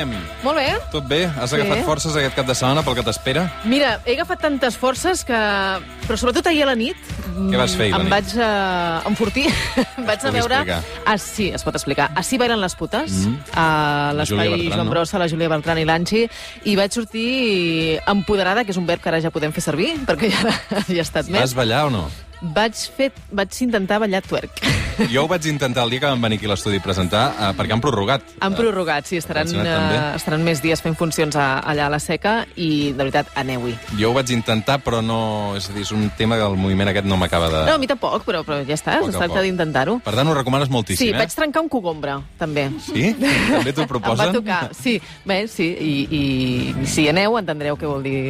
anem? Molt bé. Tot bé? Has Sí. agafat forces aquest cap de setmana pel que t'espera? Mira, he agafat tantes forces que... Però sobretot ahir a la nit... Què vas fer ahir a em nit? vaig uh, enfortir. em vaig a veure... explicar? Ah, sí, es pot explicar. Així bailen les putes, mm. a La Júlia l'espai Joan no? Brossa, la Júlia Bertran i l'Anxi, i vaig sortir empoderada, que és un verb que ara ja podem fer servir, perquè ja, ja ha estat Vas més. ballar o no? Vaig, fer, vaig intentar ballar twerk. Jo ho vaig intentar el dia que vam venir aquí a l'estudi a presentar, eh, perquè han prorrogat. Han prorrogat, sí, estaran, Atencionat, també. uh, estaran més dies fent funcions a, allà a la seca i, de veritat, aneu-hi. Jo ho vaig intentar, però no... És a dir, és un tema del moviment aquest no m'acaba de... No, a mi tampoc, però, però ja està, es tracta d'intentar-ho. Per tant, ho recomanes moltíssim, Sí, eh? vaig trencar un cogombre, també. Sí? També t'ho Em va proposen? tocar, sí. Bé, sí, i, i si aneu entendreu què vol dir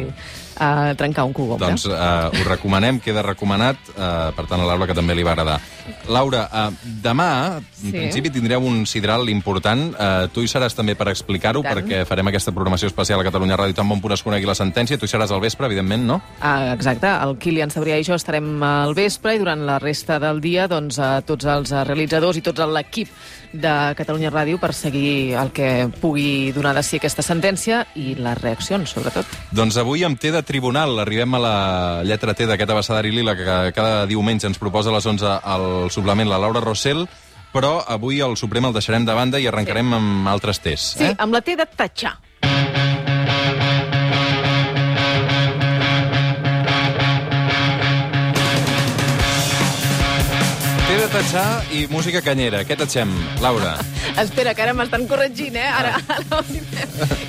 uh, trencar un cogombre. Doncs uh, ho recomanem, queda recomanat, uh, per tant a Laura que també li va agradar. Laura, uh, demà, Sí. en principi, tindreu un sidral important. Uh, tu hi seràs també per explicar-ho, perquè farem aquesta programació especial a Catalunya Ràdio tan bon punt es conegui la sentència. Tu hi seràs al vespre, evidentment, no? Ah, exacte, el Kilian Sabrià i jo estarem al vespre i durant la resta del dia doncs, eh, tots els eh, realitzadors i tots l'equip de Catalunya Ràdio per seguir el que pugui donar de si aquesta sentència i les reaccions, sobretot. Doncs avui amb T de Tribunal arribem a la lletra T d'aquest abecedari lila que cada diumenge ens proposa a les 11 al suplement la Laura Rossell, però avui el Suprem el deixarem de banda i arrencarem sí. amb altres Ts. Sí, Eh? amb la T de tatxar. Tatxar i música canyera. Què tatxem, Laura? Espera, que ara m'estan corregint, eh? Ara, ara...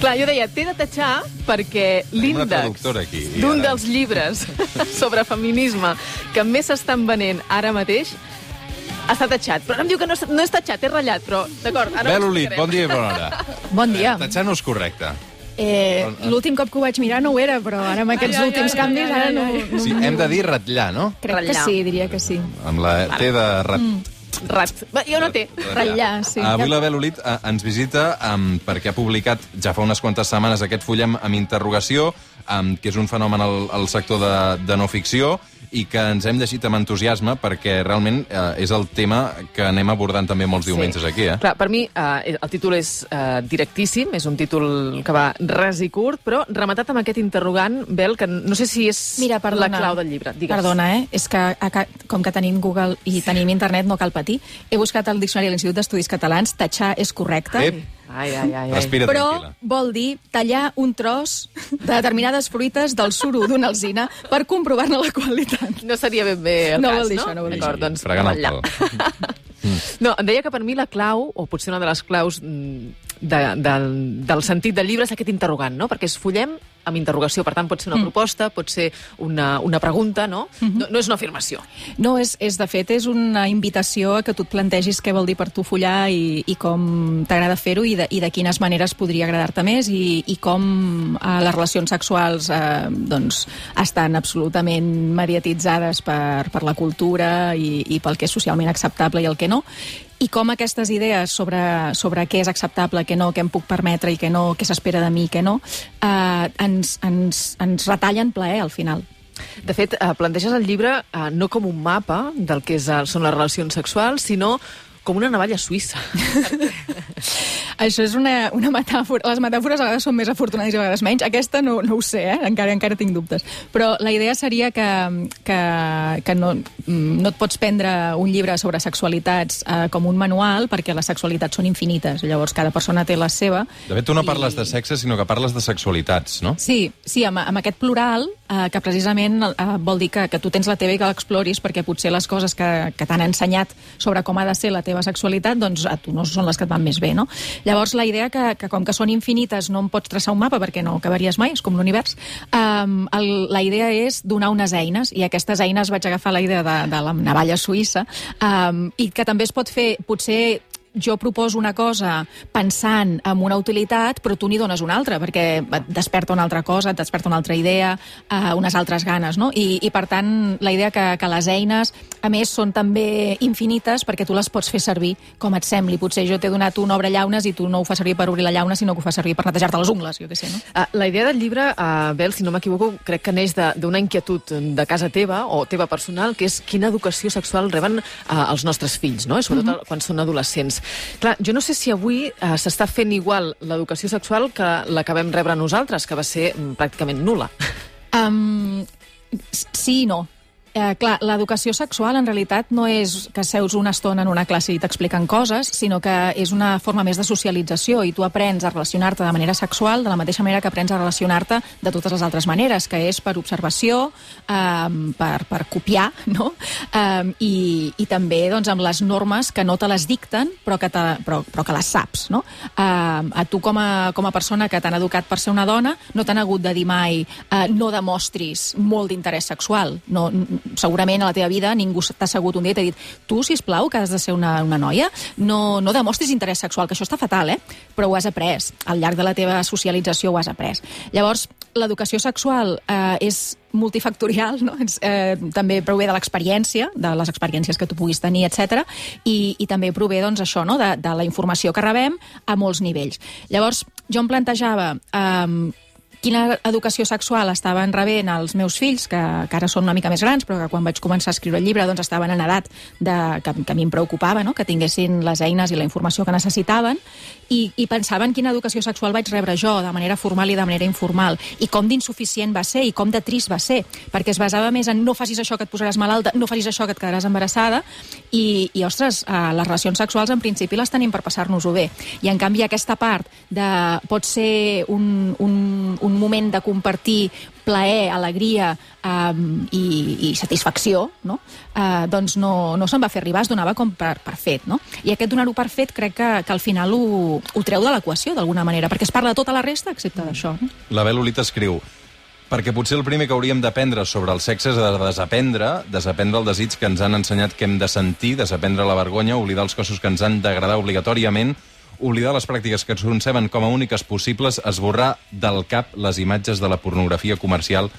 Clar, jo deia, t'he de tatxar perquè l'índex d'un ara- dels llibres sobre feminisme que més s'estan venent ara mateix està tatxat. Però ara em diu que no, no és tatxat, és ratllat, però d'acord. ara explicarem. bon dia i bona hora. Bon dia. Tatxar no és correcte. Eh, L'últim cop que ho vaig mirar no ho era, però ara amb aquests Ai, últims ai, canvis ai, ai, ara no... ai. no Sí, hem de dir ratllar, no? Crec que Ratllar. sí, diria que sí. Amb la T de rat... Rat. Va, jo no té. Ratllar, sí. Avui la Belolit eh, ens visita um, perquè ha publicat ja fa unes quantes setmanes aquest fullem amb interrogació, um, que és un fenomen al, al sector de, de no ficció, i que ens hem llegit amb entusiasme perquè realment eh, és el tema que anem abordant també molts diumenges aquí, eh? Clar, per mi eh, el títol és eh, directíssim, és un títol que va res i curt, però rematat amb aquest interrogant, Bel, que no sé si és Mira, perdona. la clau del llibre. Digues. Perdona, eh? És que a, com que tenim Google i tenim internet no cal patir. He buscat al Diccionari de l'Institut d'Estudis Catalans, tatxar és correcte. Ep, Ai, ai, ai. ai. respira Però tranquil·la. vol dir tallar un tros de determinades fruites del suro d'una alzina per comprovar-ne la qualitat. No seria ben bé el No cas, vol dir no? això, no vol dir D'acord, això. doncs, Fregant el. No, em deia que per mi la clau, o potser una de les claus mm, de, del, del sentit del llibre és aquest interrogant, no? Perquè es follem amb interrogació, per tant, pot ser una proposta, pot ser una, una pregunta, no? no? No és una afirmació. No, és, és de fet, és una invitació a que tu et plantegis què vol dir per tu follar i, i com t'agrada fer-ho i, de, i de quines maneres podria agradar-te més i, i com eh, les relacions sexuals eh, doncs, estan absolutament mediatitzades per, per la cultura i, i pel que és socialment acceptable i el que no i com aquestes idees sobre, sobre què és acceptable, què no, què em puc permetre i què no, què s'espera de mi i què no, eh, ens, ens, ens retallen plaer al final. De fet, eh, planteges el llibre eh, no com un mapa del que és, són les relacions sexuals, sinó com una navalla suïssa. Això és una, una metàfora. Les metàfores a vegades són més afortunades i a vegades menys. Aquesta no, no ho sé, eh? encara encara tinc dubtes. Però la idea seria que, que, que no, no et pots prendre un llibre sobre sexualitats eh, com un manual, perquè les sexualitats són infinites. Llavors, cada persona té la seva. De fet, tu no parles de sexe, sinó que parles de sexualitats, no? Sí, sí amb, amb aquest plural, eh, que precisament eh, vol dir que, que tu tens la teva i que l'exploris, perquè potser les coses que, que t'han ensenyat sobre com ha de ser la teva sexualitat, doncs a tu no són les que et van més bé, no? Llavors, la idea que, que com que són infinites no en pots traçar un mapa perquè no acabaries mai, és com l'univers, el, la idea és donar unes eines, i aquestes eines vaig agafar la idea de, de la navalla suïssa, um, i que també es pot fer, potser jo proposo una cosa pensant en una utilitat, però tu n'hi dones una altra, perquè et desperta una altra cosa, et desperta una altra idea, eh, unes altres ganes, no? I, i per tant, la idea que, que les eines, a més, són també infinites perquè tu les pots fer servir com et sembli. Potser jo t'he donat un obre llaunes i tu no ho fas servir per obrir la llauna, sinó que ho fas servir per netejar-te les ungles, jo què sé, no? Uh, la idea del llibre, uh, Bel, si no m'equivoco, crec que neix de- d'una inquietud de casa teva o teva personal, que és quina educació sexual reben uh, els nostres fills, no? I sobretot uh -huh. quan són adolescents. Clar, jo no sé si avui eh, s'està fent igual l'educació sexual que la que vam rebre nosaltres, que va ser mm, pràcticament nula. Um, sí i no. Eh, clar, l'educació sexual en realitat no és que seus una estona en una classe i t'expliquen coses, sinó que és una forma més de socialització i tu aprens a relacionar-te de manera sexual de la mateixa manera que aprens a relacionar-te de totes les altres maneres, que és per observació, eh, per, per copiar, no? Eh, i, I també doncs, amb les normes que no te les dicten, però que, te, però, però que les saps, no? Eh, a tu com a, com a persona que t'han educat per ser una dona, no t'han hagut de dir mai eh, no demostris molt d'interès sexual, no, segurament a la teva vida ningú t'ha assegut un dia i t'ha dit tu, si plau que has de ser una, una noia, no, no demostris interès sexual, que això està fatal, eh? però ho has après. Al llarg de la teva socialització ho has après. Llavors, l'educació sexual eh, és multifactorial, no? eh, també prové de l'experiència, de les experiències que tu puguis tenir, etc. I, i també prové doncs, això, no? de, de la informació que rebem a molts nivells. Llavors, jo em plantejava eh, quina educació sexual estaven rebent els meus fills, que, que ara són una mica més grans, però que quan vaig començar a escriure el llibre doncs estaven en edat de, que, que a mi em preocupava, no? que tinguessin les eines i la informació que necessitaven, i, i pensava en quina educació sexual vaig rebre jo, de manera formal i de manera informal, i com d'insuficient va ser, i com de trist va ser, perquè es basava més en no facis això que et posaràs malalta, no facis això que et quedaràs embarassada, i, i ostres, eh, les relacions sexuals en principi les tenim per passar-nos-ho bé. I en canvi aquesta part de pot ser un, un, un moment de compartir plaer, alegria um, i, i satisfacció, no? Uh, doncs no, no se'n va fer arribar, es donava com per, per fet. No? I aquest donar-ho per fet crec que, que al final ho, ho treu de l'equació d'alguna manera, perquè es parla de tota la resta excepte d'això. No? La Bel Olita escriu perquè potser el primer que hauríem d'aprendre sobre el sexe és de desaprendre, desaprendre el desig que ens han ensenyat que hem de sentir, desaprendre la vergonya, oblidar els cossos que ens han d'agradar obligatòriament, oblidar les pràctiques que ens conceben com a úniques possibles, esborrar del cap les imatges de la pornografia comercial,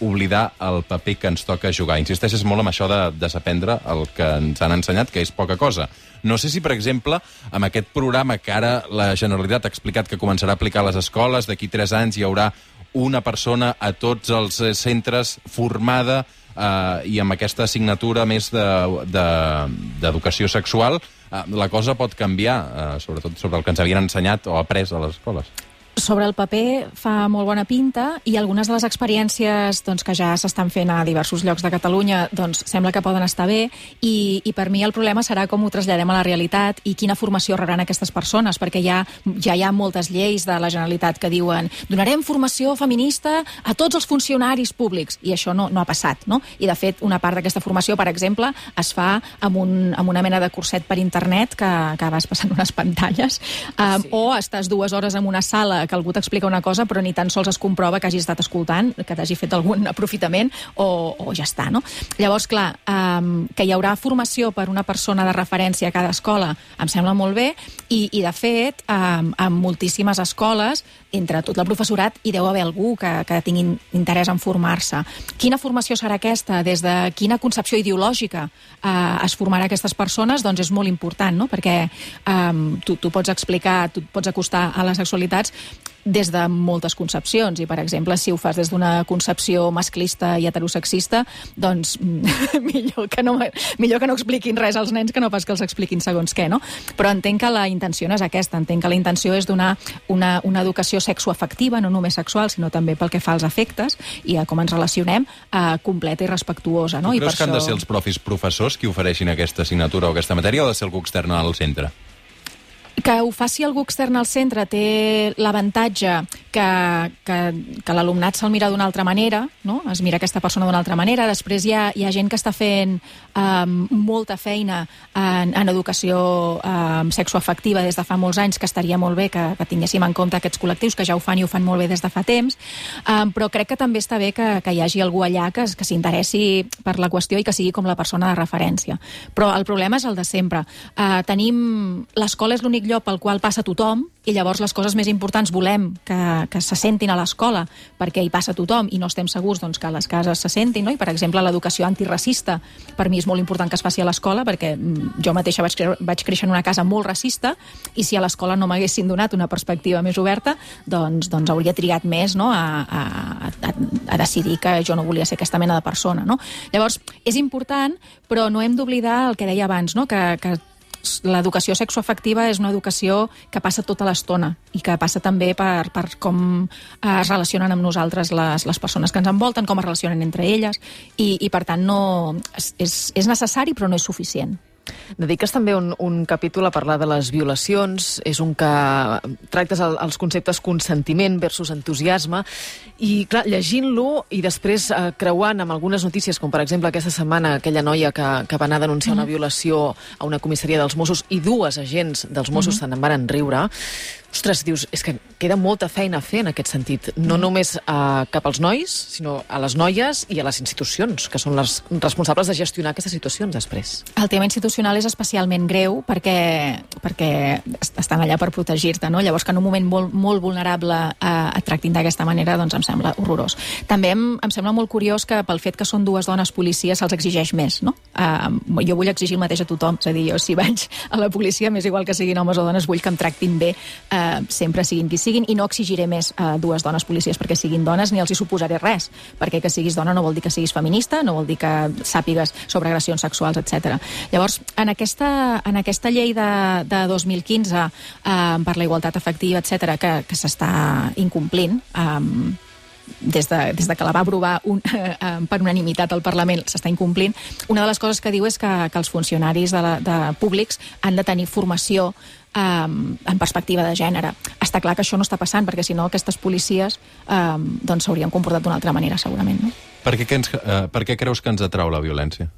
oblidar el paper que ens toca jugar. Insisteixes molt amb això de desaprendre el que ens han ensenyat, que és poca cosa. No sé si, per exemple, amb aquest programa que ara la Generalitat ha explicat que començarà a aplicar a les escoles, d'aquí tres anys hi haurà una persona a tots els centres formada eh, i amb aquesta assignatura més d'educació de, de, sexual, eh, la cosa pot canviar, eh, sobretot sobre el que ens havien ensenyat o après a les escoles sobre el paper fa molt bona pinta i algunes de les experiències doncs, que ja s'estan fent a diversos llocs de Catalunya doncs, sembla que poden estar bé i, i per mi el problema serà com ho traslladem a la realitat i quina formació rebran aquestes persones perquè ja, ja hi ha moltes lleis de la Generalitat que diuen donarem formació feminista a tots els funcionaris públics i això no, no ha passat no? i de fet una part d'aquesta formació per exemple es fa amb, un, amb una mena de curset per internet que, que vas passant unes pantalles um, sí. o estàs dues hores en una sala que algú t'explica una cosa però ni tan sols es comprova que hagi estat escoltant, que t'hagi fet algun aprofitament o, o ja està, no? Llavors, clar, um, que hi haurà formació per una persona de referència a cada escola em sembla molt bé i, i de fet, um, en moltíssimes escoles, entre tot el professorat, hi deu haver algú que, que tingui interès en formar-se. Quina formació serà aquesta? Des de quina concepció ideològica uh, es formarà aquestes persones? Doncs és molt important, no? Perquè um, tu, tu pots explicar, tu pots acostar a les sexualitats des de moltes concepcions i, per exemple, si ho fas des d'una concepció masclista i heterosexista, doncs millor, que no, millor que no expliquin res als nens que no pas que els expliquin segons què, no? Però entenc que la intenció no és aquesta, entenc que la intenció és donar una, una educació sexoafectiva, no només sexual, sinó també pel que fa als efectes i a com ens relacionem, eh, completa i respectuosa, no? Tu I creus per que han això... de ser els profis professors qui ofereixin aquesta assignatura o aquesta matèria o ha de ser algú extern al centre? Que ho faci algú extern al centre té l'avantatge que, que, que l'alumnat se'l mira d'una altra manera, no? es mira aquesta persona d'una altra manera. Després hi ha, hi ha gent que està fent um, molta feina en, en educació um, sexoafectiva des de fa molts anys, que estaria molt bé que, que tinguéssim en compte aquests col·lectius que ja ho fan i ho fan molt bé des de fa temps, um, però crec que també està bé que, que hi hagi algú allà que, que s'interessi per la qüestió i que sigui com la persona de referència. Però el problema és el de sempre. Uh, tenim... L'escola és l'únic lloc pel qual passa tothom i llavors les coses més importants volem que, que se sentin a l'escola perquè hi passa tothom i no estem segurs doncs, que les cases se sentin, no? i per exemple l'educació antiracista per mi és molt important que es faci a l'escola perquè mm, jo mateixa vaig, vaig créixer en una casa molt racista i si a l'escola no m'haguessin donat una perspectiva més oberta doncs, doncs hauria trigat més no? a, a, a, a decidir que jo no volia ser aquesta mena de persona. No? Llavors, és important, però no hem d'oblidar el que deia abans, no? que, que l'educació sexoafectiva és una educació que passa tota l'estona i que passa també per, per com eh, es relacionen amb nosaltres les, les persones que ens envolten, com es relacionen entre elles, i, i per tant no, és, és necessari però no és suficient. Dediques també un, un capítol a parlar de les violacions, és un que tractes el, els conceptes consentiment versus entusiasme, i clar, llegint-lo i després eh, creuant amb algunes notícies, com per exemple aquesta setmana aquella noia que, que va anar a denunciar mm -hmm. una violació a una comissaria dels Mossos i dues agents dels Mossos mm -hmm. se'n van riure, ostres, dius, és que queda molta feina a fer en aquest sentit, no mm. només uh, cap als nois, sinó a les noies i a les institucions, que són les responsables de gestionar aquestes situacions després. El tema institucional és especialment greu perquè, perquè estan allà per protegir-te, no? Llavors que en un moment molt, molt vulnerable uh, et tractin d'aquesta manera, doncs em sembla horrorós. També em, em sembla molt curiós que pel fet que són dues dones policies se'ls exigeix més, no? Uh, jo vull exigir el mateix a tothom, és a dir, jo si vaig a la policia, més igual que siguin homes o dones, vull que em tractin bé uh, eh, sempre siguin qui siguin, i no exigiré més a eh, dues dones policies perquè siguin dones, ni els hi suposaré res, perquè que siguis dona no vol dir que siguis feminista, no vol dir que sàpigues sobre agressions sexuals, etc. Llavors, en aquesta, en aquesta llei de, de 2015 eh, per la igualtat efectiva, etc que, que s'està incomplint, eh, des de, des de que la va aprovar un, eh, per unanimitat al Parlament s'està incomplint, una de les coses que diu és que, que els funcionaris de, la, de públics han de tenir formació um, en perspectiva de gènere. Està clar que això no està passant, perquè si no aquestes policies um, doncs s'haurien comportat d'una altra manera, segurament. No? Per què, ens, uh, per què creus que ens atrau la violència?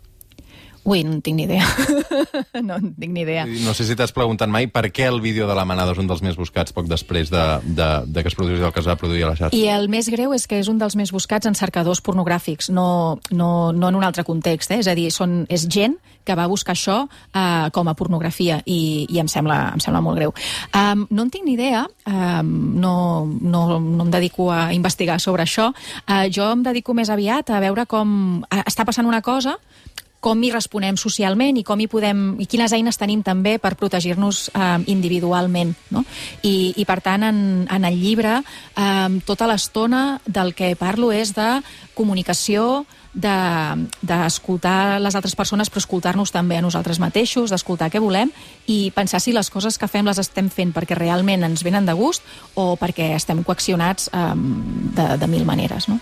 Ui, no en tinc ni idea. no en tinc ni idea. No sé si t'has preguntat mai per què el vídeo de la manada és un dels més buscats poc després de, de, de que es produís el que es va produir a la xarxa. I el més greu és que és un dels més buscats en cercadors pornogràfics, no, no, no en un altre context. Eh? És a dir, són, és gent que va buscar això eh, com a pornografia i, i em, sembla, em sembla molt greu. Um, no en tinc ni idea, um, no, no, no em dedico a investigar sobre això. Uh, jo em dedico més aviat a veure com està passant una cosa com hi responem socialment i com hi podem i quines eines tenim també per protegir-nos eh, individualment. No? I, I, per tant, en, en el llibre, eh, tota l'estona del que parlo és de comunicació, d'escoltar de, les altres persones però escoltar-nos també a nosaltres mateixos, d'escoltar què volem i pensar si les coses que fem les estem fent perquè realment ens venen de gust o perquè estem coaccionats um, de, de mil maneres, no?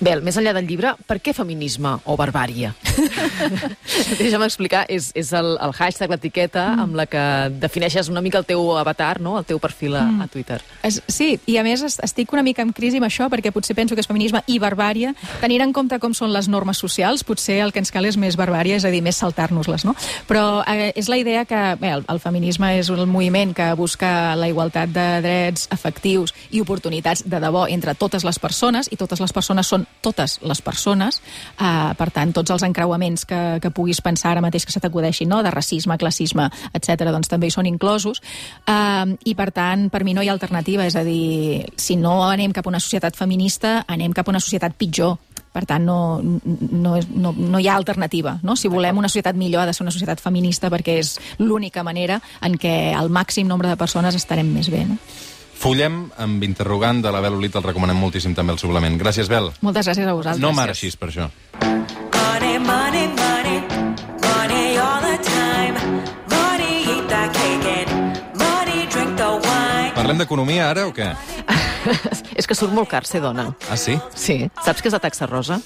Bel, més enllà del llibre, per què feminisme o barbària? Deixa'm explicar, és, és el, el hashtag, l'etiqueta, mm. amb la que defineixes una mica el teu avatar, no? el teu perfil a, mm. a Twitter. Es, sí, i a més estic una mica en crisi amb això, perquè potser penso que és feminisme i barbària. Tenint en compte com són les normes socials, potser el que ens cal és més barbària, és a dir, més saltar-nos-les, no? Però eh, és la idea que bé, el, el feminisme és un moviment que busca la igualtat de drets efectius i oportunitats de debò entre totes les persones, i totes les persones són totes les persones, eh, per tant, tots els encreuaments que, que puguis pensar ara mateix que se t'acudeixin, no? de racisme, classisme, etc doncs també hi són inclosos, eh, i per tant, per mi no hi ha alternativa, és a dir, si no anem cap a una societat feminista, anem cap a una societat pitjor, per tant, no, no, no, no hi ha alternativa. No? Si volem una societat millor, ha de ser una societat feminista perquè és l'única manera en què el màxim nombre de persones estarem més bé. No? Fullem amb interrogant de la Bel Olit, el recomanem moltíssim també el suplement. Gràcies, Bel. Moltes gràcies a vosaltres. No m'ara per això. Money, money, money, money all the time. Money, eat that cake and money, drink the wine. Parlem d'economia ara o què? És que surt molt car ser dona. Ah, sí? Sí. Saps què és la taxa rosa?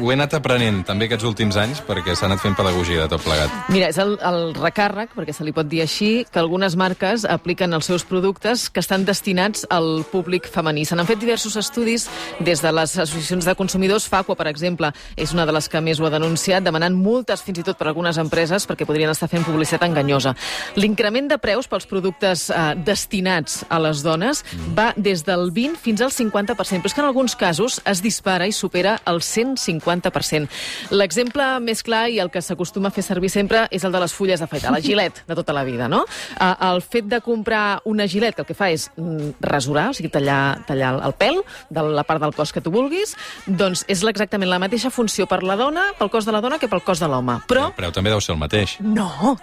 Ho he anat aprenent també aquests últims anys perquè s'ha anat fent pedagogia de tot plegat. Mira, és el, el recàrrec, perquè se li pot dir així, que algunes marques apliquen els seus productes que estan destinats al públic femení. Se n'han fet diversos estudis des de les associacions de consumidors. Facua, per exemple, és una de les que més ho ha denunciat, demanant multes fins i tot per algunes empreses perquè podrien estar fent publicitat enganyosa. L'increment de preus pels productes eh, destinats a les dones mm. va des del 20 fins al 50%, però és que en alguns casos es dispara i supera el 150%. L'exemple més clar i el que s'acostuma a fer servir sempre és el de les fulles d'afaitar, la gilet de tota la vida, no? El fet de comprar una gilet que el que fa és mm, rasurar, o sigui, tallar, tallar el pèl de la part del cos que tu vulguis, doncs és exactament la mateixa funció per la dona, pel cos de la dona, que pel cos de l'home. Però... El preu també deu ser el mateix. No!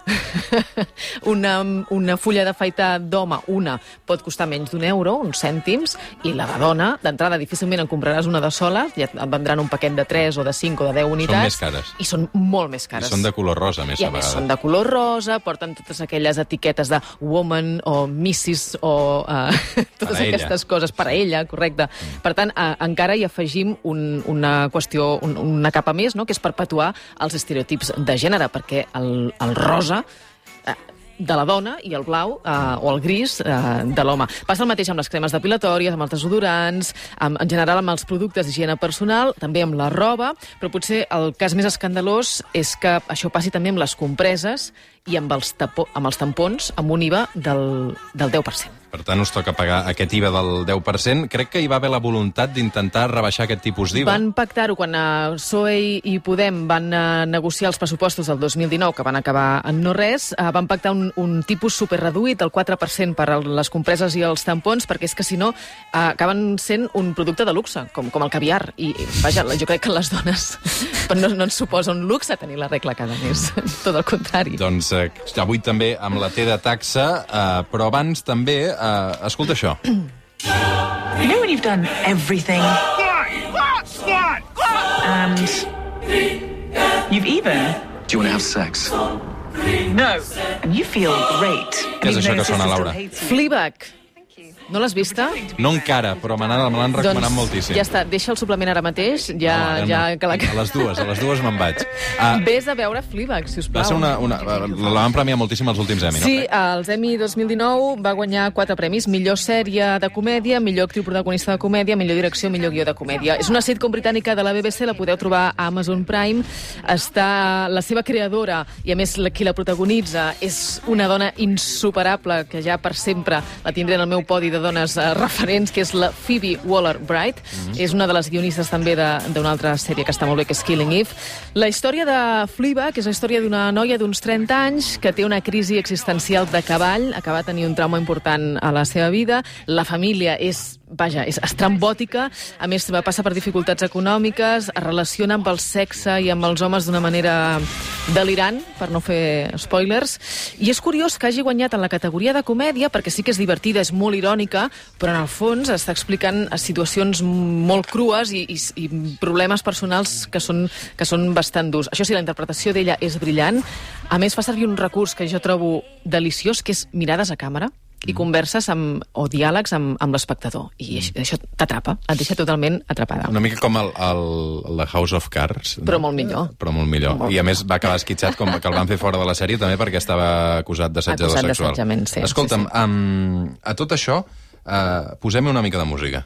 una, una fulla d'afaitar d'home, una, pot costar menys d'un euro, uns cèntims, I la de dona, d'entrada, difícilment en compraràs una de sola, ja et vendran un paquet de 3 o de 5 o de 10 unitats. més cares. I són molt més I cares. són de color rosa, més, I a a vegades. són de color rosa, porten totes aquelles etiquetes de woman o missis o uh, totes Per a ella. aquestes coses per a ella, correcte. Per tant, uh, encara hi afegim un, una qüestió, un, una capa més, no? que és perpetuar els estereotips de gènere, perquè el, el rosa de la dona i el blau eh, o el gris eh, de l'home. Passa el mateix amb les cremes depilatòries, amb els desodorants, amb, en general amb els productes d'higiene personal, també amb la roba, però potser el cas més escandalós és que això passi també amb les compreses i amb els, tapo, amb els tampons amb un IVA del, del 10%. Per tant, us toca pagar aquest IVA del 10%. Crec que hi va haver la voluntat d'intentar rebaixar aquest tipus d'IVA. Van pactar-ho quan uh, PSOE i Podem van uh, negociar els pressupostos del 2019, que van acabar en no res, uh, van pactar un, un tipus superreduït, el 4% per a les compreses i els tampons, perquè és que si no uh, acaben sent un producte de luxe, com, com el caviar. I, vaja, jo crec que les dones no, no ens suposa un luxe tenir la regla cada mes. Tot el contrari. Doncs eh, avui també amb la T de taxa, eh, però abans també, eh, escolta això. You know when you've done everything and you've even Do you want to have sex? no, and you feel great. Què és això que sona, Laura? Fleabag. No l'has vista? No encara, però me l'han l'han recomanat moltíssim. ja està, deixa el suplement ara mateix, ja, No, ja no. que la... A les dues, a les dues me'n vaig. Uh, Vés a veure Fleabag, si us plau. va ser una, una, la van premiar moltíssim els últims Emmy, Sí, no? crec? els Emmy 2019 va guanyar quatre premis. Millor sèrie de comèdia, millor actriu protagonista de comèdia, millor direcció, millor guió de comèdia. És una sitcom britànica de la BBC, la podeu trobar a Amazon Prime. Està la seva creadora, i a més la, qui la protagonitza, és una dona insuperable, que ja per sempre la tindré en el meu podi de dones eh, referents, que és la Phoebe Waller-Bright. Mm -hmm. És una de les guionistes també de- d'una altra sèrie que està molt bé, que és Killing Eve. La història de Fleabag és la història d'una noia d'uns 30 anys que té una crisi existencial de cavall, acaba de tenir un trauma important a la seva vida, la família és vaja, és estrambòtica, a més va passar per dificultats econòmiques, es relaciona amb el sexe i amb els homes d'una manera delirant, per no fer spoilers, i és curiós que hagi guanyat en la categoria de comèdia, perquè sí que és divertida, és molt irònica, però en el fons està explicant situacions molt crues i, i, i problemes personals que són, que són bastant durs. Això sí, la interpretació d'ella és brillant. A més, fa servir un recurs que jo trobo deliciós, que és mirades a càmera i converses amb, o diàlegs amb, amb l'espectador. I això, això t'atrapa, et deixa totalment atrapada. Una mica com el, el, The House of Cards. no? Però molt millor. Però molt millor. Molt I a més va acabar esquitxat com que el van fer fora de la sèrie també perquè estava acusat d'assetjador Acusat sexual. d'assetjament, sí, Escolta'm, sí, sí. Um, a tot això, uh, posem una mica de música.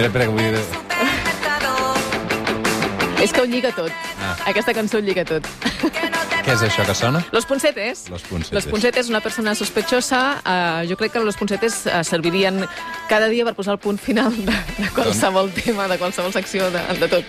Espera, espera, que vull... És que ho lliga tot. Ah. Aquesta cançó ho lliga tot. Què és això que sona? Los Punsetes. Los Punsetes. Los una persona sospechosa. Uh, jo crec que los Punsetes uh, servirien cada dia per posar el punt final de, de qualsevol tema, de qualsevol secció, de, de tot.